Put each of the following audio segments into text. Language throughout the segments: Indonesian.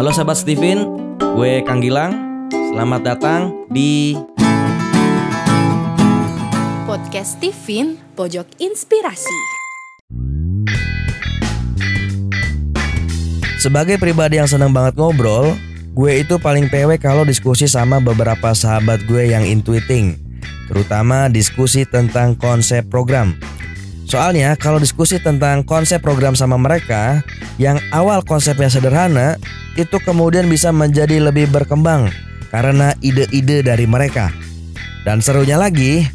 Halo sahabat Steven, gue Kang Gilang. Selamat datang di Podcast Steven Pojok Inspirasi. Sebagai pribadi yang senang banget ngobrol, gue itu paling pewe kalau diskusi sama beberapa sahabat gue yang intuiting, terutama diskusi tentang konsep program. Soalnya kalau diskusi tentang konsep program sama mereka, yang awal konsepnya sederhana, itu kemudian bisa menjadi lebih berkembang karena ide-ide dari mereka. Dan serunya lagi,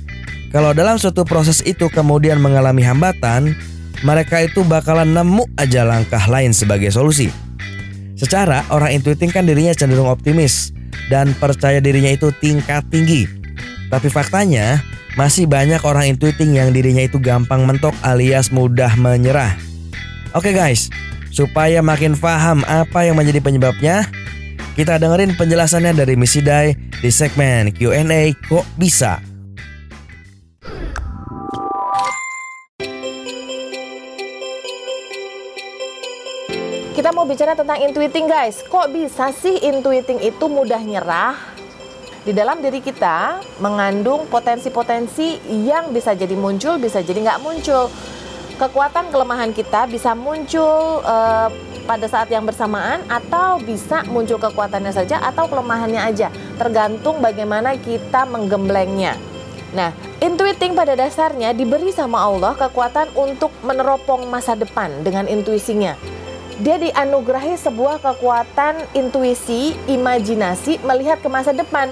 kalau dalam suatu proses itu kemudian mengalami hambatan, mereka itu bakalan nemu aja langkah lain sebagai solusi. Secara orang intuiting kan dirinya cenderung optimis dan percaya dirinya itu tingkat tinggi. Tapi faktanya, masih banyak orang intuiting yang dirinya itu gampang mentok alias mudah menyerah. Oke guys, supaya makin paham apa yang menjadi penyebabnya, kita dengerin penjelasannya dari Missy Dai di segmen Q&A Kok Bisa. Kita mau bicara tentang intuiting guys. Kok bisa sih intuiting itu mudah nyerah? Di dalam diri kita mengandung potensi-potensi yang bisa jadi muncul, bisa jadi nggak muncul. Kekuatan kelemahan kita bisa muncul eh, pada saat yang bersamaan atau bisa muncul kekuatannya saja atau kelemahannya aja. Tergantung bagaimana kita menggemblengnya. Nah, intuiting pada dasarnya diberi sama Allah kekuatan untuk meneropong masa depan dengan intuisinya dia dianugerahi sebuah kekuatan intuisi, imajinasi melihat ke masa depan.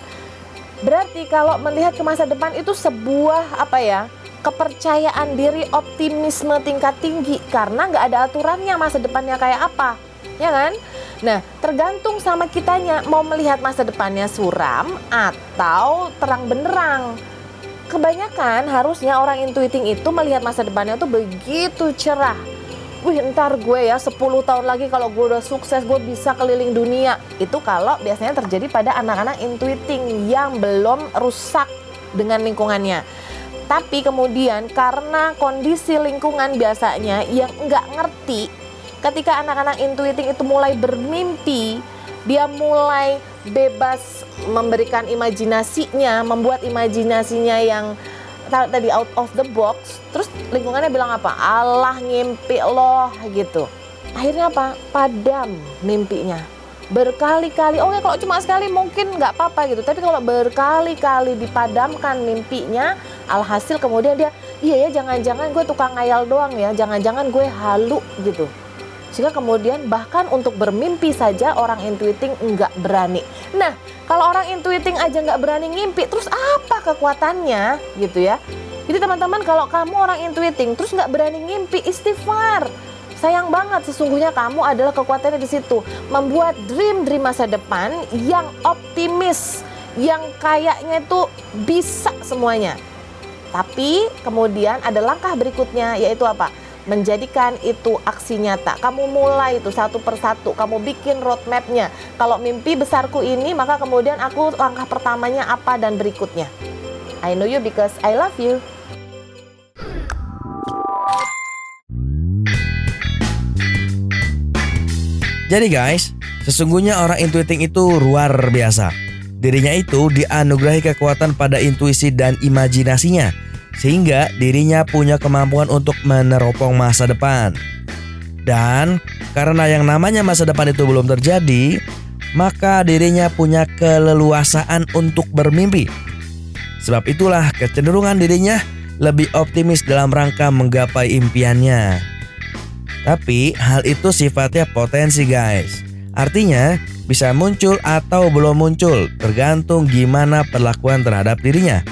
Berarti kalau melihat ke masa depan itu sebuah apa ya? kepercayaan diri, optimisme tingkat tinggi karena nggak ada aturannya masa depannya kayak apa, ya kan? Nah, tergantung sama kitanya mau melihat masa depannya suram atau terang benderang. Kebanyakan harusnya orang intuiting itu melihat masa depannya tuh begitu cerah, wih ntar gue ya 10 tahun lagi kalau gue udah sukses gue bisa keliling dunia. Itu kalau biasanya terjadi pada anak-anak intuiting yang belum rusak dengan lingkungannya. Tapi kemudian karena kondisi lingkungan biasanya yang nggak ngerti ketika anak-anak intuiting itu mulai bermimpi dia mulai bebas memberikan imajinasinya membuat imajinasinya yang tadi out of the box. Terus lingkungannya bilang apa? Allah ngimpi loh gitu. Akhirnya apa? Padam mimpinya. Berkali-kali. Oke kalau cuma sekali mungkin nggak apa-apa gitu. Tapi kalau berkali-kali dipadamkan mimpinya alhasil kemudian dia iya ya jangan-jangan gue tukang ngayal doang ya. Jangan-jangan gue halu gitu sehingga kemudian bahkan untuk bermimpi saja orang intuiting nggak berani. Nah, kalau orang intuiting aja nggak berani ngimpi, terus apa kekuatannya gitu ya? Jadi teman-teman kalau kamu orang intuiting terus nggak berani ngimpi, istighfar. Sayang banget sesungguhnya kamu adalah kekuatannya di situ. Membuat dream-dream masa depan yang optimis, yang kayaknya itu bisa semuanya. Tapi kemudian ada langkah berikutnya yaitu apa? Menjadikan itu aksi nyata. Kamu mulai itu satu persatu, kamu bikin roadmapnya. Kalau mimpi besarku ini, maka kemudian aku langkah pertamanya apa dan berikutnya. I know you because I love you. Jadi guys, sesungguhnya orang intuiting itu luar biasa. Dirinya itu dianugerahi kekuatan pada intuisi dan imajinasinya sehingga dirinya punya kemampuan untuk meneropong masa depan. Dan karena yang namanya masa depan itu belum terjadi, maka dirinya punya keleluasaan untuk bermimpi. Sebab itulah kecenderungan dirinya lebih optimis dalam rangka menggapai impiannya. Tapi hal itu sifatnya potensi guys. Artinya bisa muncul atau belum muncul tergantung gimana perlakuan terhadap dirinya.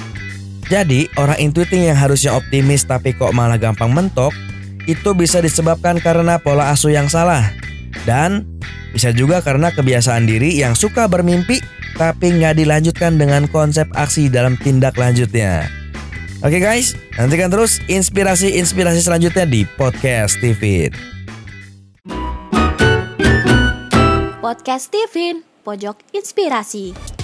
Jadi, orang intuiting yang harusnya optimis tapi kok malah gampang mentok, itu bisa disebabkan karena pola asuh yang salah. Dan bisa juga karena kebiasaan diri yang suka bermimpi tapi nggak dilanjutkan dengan konsep aksi dalam tindak lanjutnya. Oke guys, nantikan terus inspirasi-inspirasi selanjutnya di Podcast Steven. Podcast Steven Pojok Inspirasi.